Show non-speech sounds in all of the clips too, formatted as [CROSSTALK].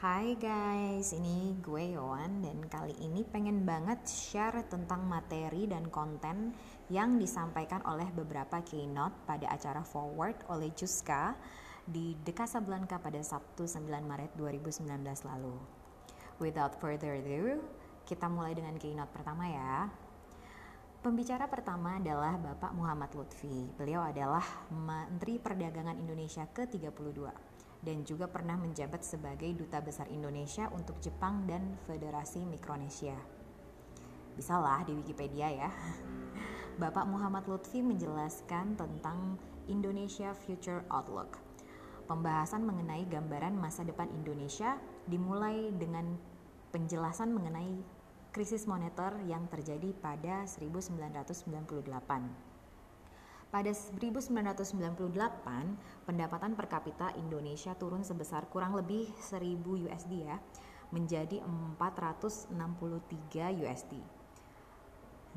Hai guys, ini gue Yowan dan kali ini pengen banget share tentang materi dan konten yang disampaikan oleh beberapa keynote pada acara Forward oleh Juska di The Casablanca pada Sabtu 9 Maret 2019 lalu. Without further ado, kita mulai dengan keynote pertama ya. Pembicara pertama adalah Bapak Muhammad Lutfi. Beliau adalah Menteri Perdagangan Indonesia ke-32 dan juga pernah menjabat sebagai Duta Besar Indonesia untuk Jepang dan Federasi Mikronesia. Bisalah di Wikipedia ya. [LAUGHS] Bapak Muhammad Lutfi menjelaskan tentang Indonesia Future Outlook. Pembahasan mengenai gambaran masa depan Indonesia dimulai dengan penjelasan mengenai krisis moneter yang terjadi pada 1998 pada 1998, pendapatan per kapita Indonesia turun sebesar kurang lebih 1000 USD ya, menjadi 463 USD.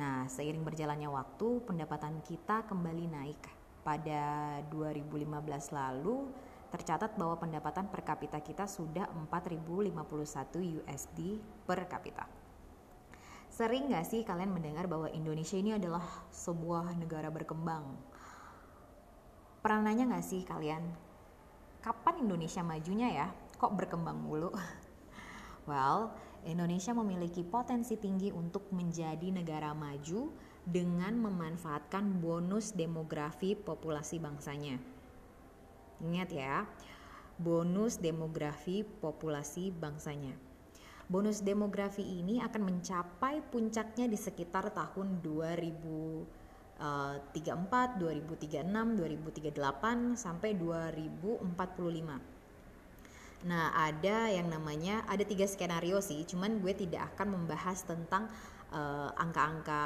Nah, seiring berjalannya waktu, pendapatan kita kembali naik. Pada 2015 lalu, tercatat bahwa pendapatan per kapita kita sudah 4051 USD per kapita. Sering gak sih kalian mendengar bahwa Indonesia ini adalah sebuah negara berkembang? Pernah nanya gak sih kalian, kapan Indonesia majunya ya? Kok berkembang mulu? [LAUGHS] Well, Indonesia memiliki potensi tinggi untuk menjadi negara maju dengan memanfaatkan bonus demografi populasi bangsanya. Ingat ya, bonus demografi populasi bangsanya. Bonus demografi ini akan mencapai puncaknya di sekitar tahun 2034, 2036, 2038 sampai 2045. Nah, ada yang namanya ada tiga skenario sih, cuman gue tidak akan membahas tentang uh, angka-angka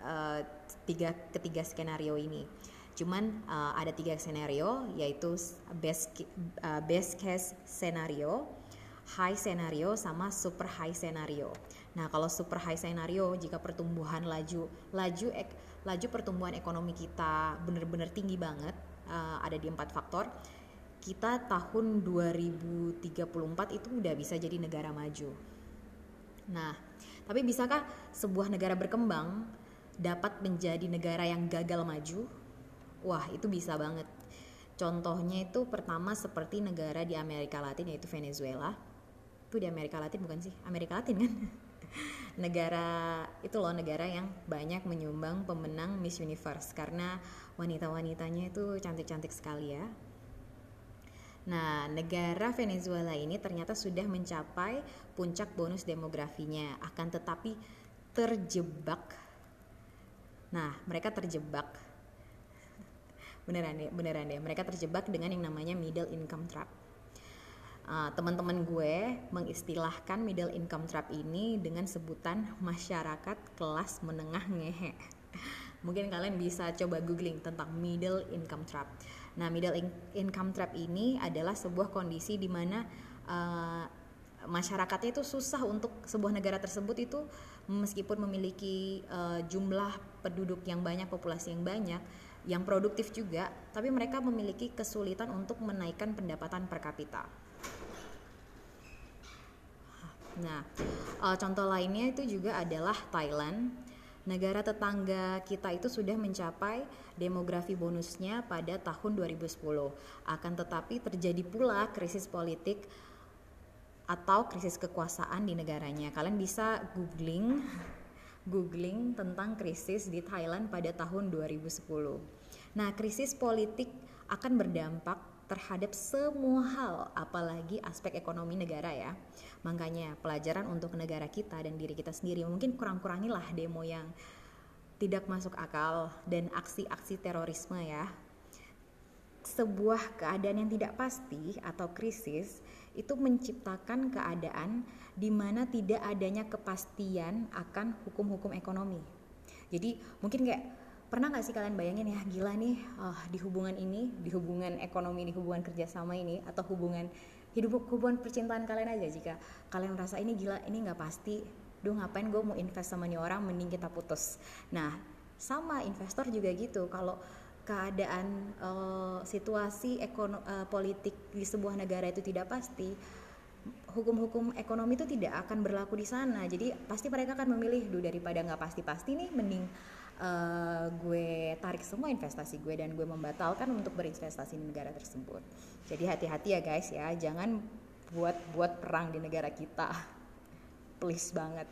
uh, tiga ketiga skenario ini. Cuman uh, ada tiga skenario yaitu best uh, best case scenario, high scenario sama super high scenario. Nah, kalau super high scenario jika pertumbuhan laju laju ek, laju pertumbuhan ekonomi kita benar-benar tinggi banget uh, ada di empat faktor, kita tahun 2034 itu udah bisa jadi negara maju. Nah, tapi bisakah sebuah negara berkembang dapat menjadi negara yang gagal maju? Wah, itu bisa banget. Contohnya itu pertama seperti negara di Amerika Latin yaitu Venezuela itu di Amerika Latin bukan sih Amerika Latin kan [LAUGHS] negara itu loh negara yang banyak menyumbang pemenang Miss Universe karena wanita-wanitanya itu cantik-cantik sekali ya Nah, negara Venezuela ini ternyata sudah mencapai puncak bonus demografinya, akan tetapi terjebak. Nah, mereka terjebak. [LAUGHS] Beneran deh, beneran deh. Mereka terjebak dengan yang namanya middle income trap uh, teman-teman gue mengistilahkan middle income trap ini dengan sebutan masyarakat kelas menengah ngehe. [LAUGHS] Mungkin kalian bisa coba googling tentang middle income trap. Nah, middle in income trap ini adalah sebuah kondisi di mana uh, masyarakatnya itu susah untuk sebuah negara tersebut itu meskipun memiliki uh, jumlah penduduk yang banyak, populasi yang banyak, yang produktif juga, tapi mereka memiliki kesulitan untuk menaikkan pendapatan per kapita. Nah, uh, contoh lainnya itu juga adalah Thailand. Negara tetangga kita itu sudah mencapai demografi bonusnya pada tahun 2010. Akan tetapi terjadi pula krisis politik atau krisis kekuasaan di negaranya. Kalian bisa googling googling tentang krisis di Thailand pada tahun 2010. Nah, krisis politik akan berdampak terhadap semua hal, apalagi aspek ekonomi negara ya. Makanya pelajaran untuk negara kita dan diri kita sendiri mungkin kurang-kurangilah demo yang tidak masuk akal dan aksi-aksi terorisme ya. Sebuah keadaan yang tidak pasti atau krisis itu menciptakan keadaan di mana tidak adanya kepastian akan hukum-hukum ekonomi. Jadi mungkin kayak pernah nggak sih kalian bayangin ya gila nih uh, di hubungan ini di hubungan ekonomi di hubungan kerjasama ini atau hubungan hidup hubungan percintaan kalian aja jika kalian merasa ini gila ini nggak pasti. Duh ngapain gue mau invest sama nih orang mending kita putus. Nah sama investor juga gitu. Kalau keadaan uh, situasi ekono, uh, politik di sebuah negara itu tidak pasti hukum-hukum ekonomi itu tidak akan berlaku di sana. Jadi pasti mereka akan memilih duh daripada nggak pasti-pasti nih mending uh, gue tarik semua investasi gue dan gue membatalkan untuk berinvestasi di negara tersebut. Jadi hati-hati ya guys ya. Jangan buat buat perang di negara kita. Please banget.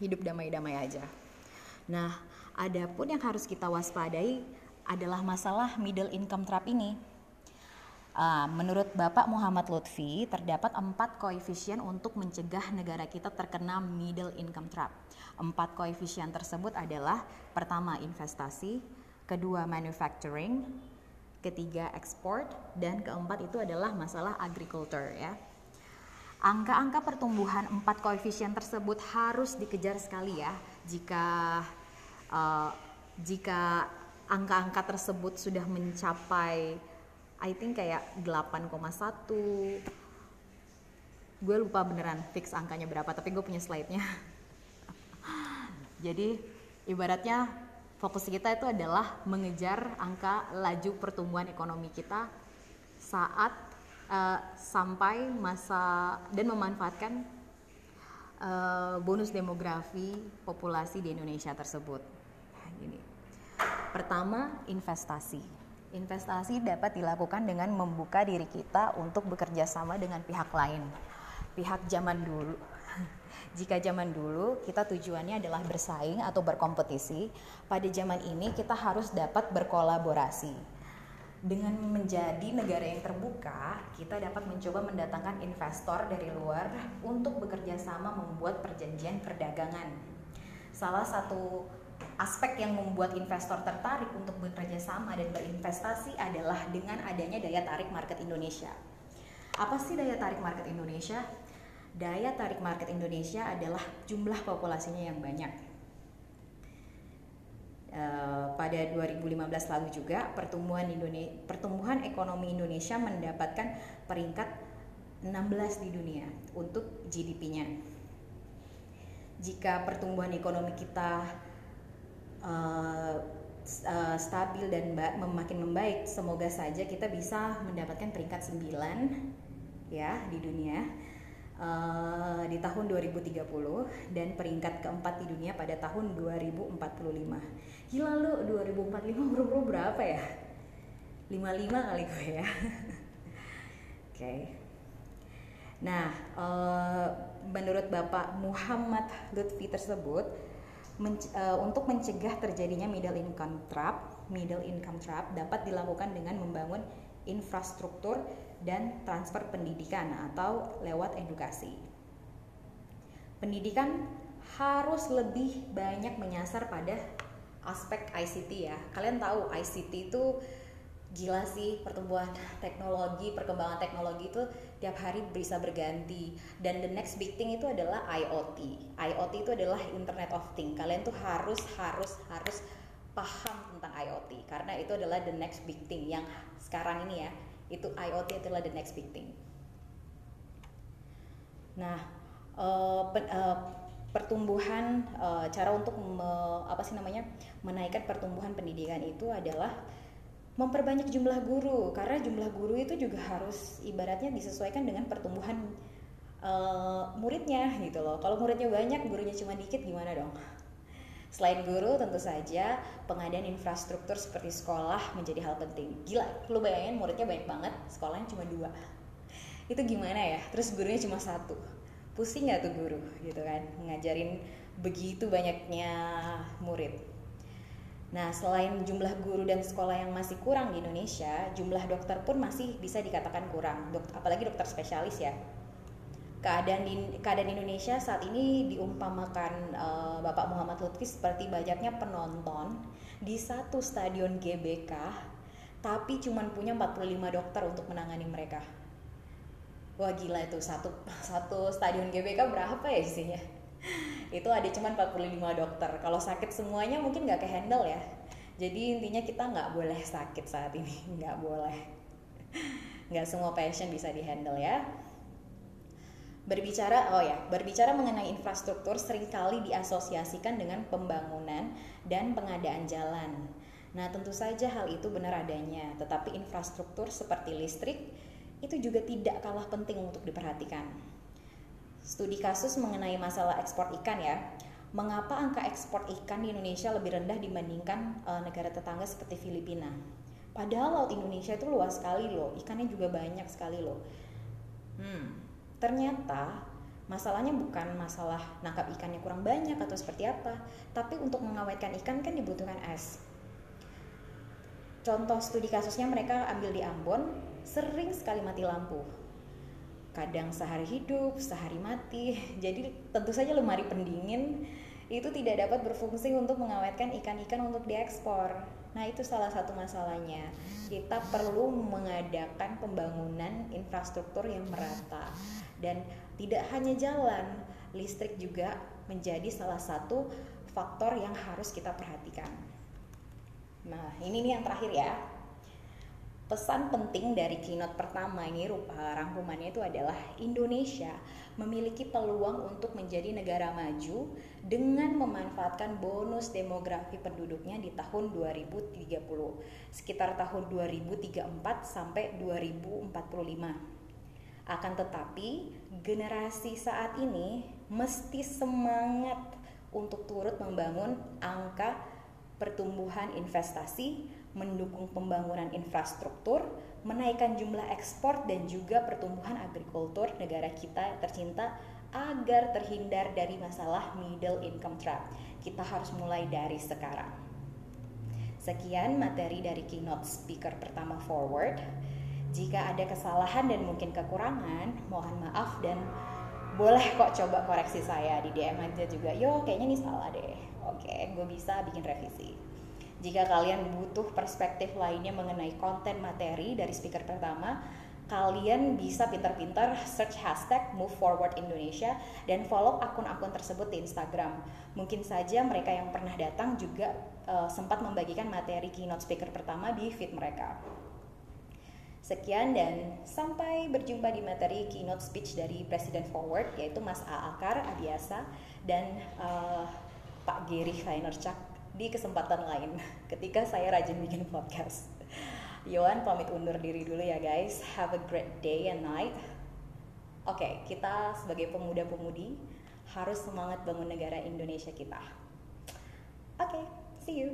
Hidup damai-damai aja. Nah ada pun yang harus kita waspadai adalah masalah middle income trap ini Uh, menurut Bapak Muhammad Lutfi, terdapat empat koefisien untuk mencegah negara kita terkena middle income trap. Empat koefisien tersebut adalah pertama investasi, kedua manufacturing, ketiga ekspor, dan keempat itu adalah masalah agriculture ya. Angka-angka pertumbuhan empat koefisien tersebut harus dikejar sekali ya jika uh, jika angka-angka tersebut sudah mencapai I think kayak 8,1 gue lupa beneran fix angkanya berapa tapi gue punya slide-nya [LAUGHS] jadi ibaratnya fokus kita itu adalah mengejar angka laju pertumbuhan ekonomi kita saat uh, sampai masa dan memanfaatkan uh, bonus demografi populasi di Indonesia tersebut. Nah, ini. Pertama, investasi Investasi dapat dilakukan dengan membuka diri kita untuk bekerja sama dengan pihak lain. Pihak zaman dulu. [LAUGHS] Jika zaman dulu kita tujuannya adalah bersaing atau berkompetisi, pada zaman ini kita harus dapat berkolaborasi. Dengan menjadi negara yang terbuka, kita dapat mencoba mendatangkan investor dari luar untuk bekerja sama membuat perjanjian perdagangan. Salah satu aspek yang membuat investor tertarik untuk bekerja sama dan berinvestasi adalah dengan adanya daya tarik market Indonesia. Apa sih daya tarik market Indonesia? Daya tarik market Indonesia adalah jumlah populasinya yang banyak. Uh, pada 2015 lalu juga pertumbuhan Indonesia, pertumbuhan ekonomi Indonesia mendapatkan peringkat 16 di dunia untuk GDP-nya. Jika pertumbuhan ekonomi kita uh, uh, stabil dan makin membaik. Semoga saja kita bisa mendapatkan peringkat 9 ya di dunia uh, di tahun 2030 dan peringkat keempat di dunia pada tahun 2045. Gila lu 2045 bro-bro berapa ya? 55 kali gue ya. [LAUGHS] Oke. Okay. Nah, uh, menurut Bapak Muhammad Lutfi tersebut, menc uh, untuk mencegah terjadinya middle income trap, middle income trap dapat dilakukan dengan membangun infrastruktur dan transfer pendidikan atau lewat edukasi. Pendidikan harus lebih banyak menyasar pada aspek ICT ya. Kalian tahu ICT itu gila sih pertumbuhan teknologi, perkembangan teknologi itu tiap hari bisa berganti dan the next big thing itu adalah IoT. IoT itu adalah Internet of Things. Kalian tuh harus harus harus paham tentang IoT karena itu adalah the next big thing yang sekarang ini ya. Itu IoT adalah the next big thing. Nah, uh, uh, pertumbuhan uh, cara untuk me, apa sih namanya menaikkan pertumbuhan pendidikan itu adalah memperbanyak jumlah guru karena jumlah guru itu juga harus ibaratnya disesuaikan dengan pertumbuhan uh, muridnya gitu loh. Kalau muridnya banyak, gurunya cuma dikit gimana dong? Selain guru, tentu saja pengadaan infrastruktur seperti sekolah menjadi hal penting. Gila, lu bayangin muridnya banyak banget, sekolahnya cuma dua. Itu gimana ya? Terus gurunya cuma satu. Pusing nggak tuh guru gitu kan? Ngajarin begitu banyaknya murid Nah, selain jumlah guru dan sekolah yang masih kurang di Indonesia, jumlah dokter pun masih bisa dikatakan kurang, Dok, apalagi dokter spesialis ya. Keadaan di keadaan Indonesia saat ini diumpamakan uh, Bapak Muhammad Lutfi seperti banyaknya penonton di satu stadion GBK, tapi cuma punya 45 dokter untuk menangani mereka. Wah gila itu satu satu stadion GBK berapa ya isinya? Itu ada cuma 45 dokter. Kalau sakit semuanya mungkin nggak ke handle ya. Jadi intinya kita nggak boleh sakit saat ini. [LAUGHS] Nggak boleh. Nggak semua pasien bisa di handle ya. Berbicara oh ya berbicara mengenai infrastruktur sering kali diasosiasikan dengan pembangunan dan pengadaan jalan. Nah tentu saja hal itu benar adanya tetapi infrastruktur seperti listrik itu juga tidak kalah penting untuk diperhatikan. Studi kasus mengenai masalah ekspor ikan ya, mengapa angka ekspor ikan di Indonesia lebih rendah dibandingkan uh, negara tetangga seperti Filipina. Padahal laut Indonesia itu luas sekali loh, ikannya juga banyak sekali loh. Hmm, ternyata masalahnya bukan masalah nangkap ikannya kurang banyak atau seperti apa, tapi untuk mengawetkan ikan kan dibutuhkan es. Contoh studi kasusnya mereka ambil di Ambon, sering sekali mati lampu kadang sehari hidup, sehari mati. [LAUGHS] Jadi tentu saja lemari pendingin itu tidak dapat berfungsi untuk mengawetkan ikan-ikan untuk diekspor. Nah, itu salah satu masalahnya. Kita perlu mengadakan pembangunan infrastruktur yang merata dan tidak hanya jalan, listrik juga menjadi salah satu faktor yang harus kita perhatikan. Nah, ini nih yang terakhir ya pesan penting dari keynote pertama ini rupa rangkumannya itu adalah Indonesia memiliki peluang untuk menjadi negara maju dengan memanfaatkan bonus demografi penduduknya di tahun 2030 sekitar tahun 2034 sampai 2045 akan tetapi generasi saat ini mesti semangat untuk turut membangun angka pertumbuhan investasi mendukung pembangunan infrastruktur, menaikkan jumlah ekspor dan juga pertumbuhan agrikultur negara kita tercinta agar terhindar dari masalah middle income trap. Kita harus mulai dari sekarang. Sekian materi dari keynote speaker pertama Forward. Jika ada kesalahan dan mungkin kekurangan, mohon maaf dan boleh kok coba koreksi saya di DM aja juga. Yo, kayaknya ini salah deh. Oke, gue bisa bikin revisi. Jika kalian butuh perspektif lainnya mengenai konten materi dari speaker pertama, kalian bisa pintar-pintar search hashtag Move Forward Indonesia dan follow akun-akun tersebut di Instagram. Mungkin saja mereka yang pernah datang juga uh, sempat membagikan materi keynote speaker pertama di feed mereka. Sekian dan sampai berjumpa di materi keynote speech dari Presiden Forward yaitu Mas A. Akar Abiasa dan uh, Pak Giri Vaynerchuk di kesempatan lain [LAUGHS] ketika saya rajin bikin podcast. Yohan pamit undur diri dulu ya guys. Have a great day and night. Oke, okay, kita sebagai pemuda-pemudi harus semangat bangun negara Indonesia kita. Oke, okay, see you.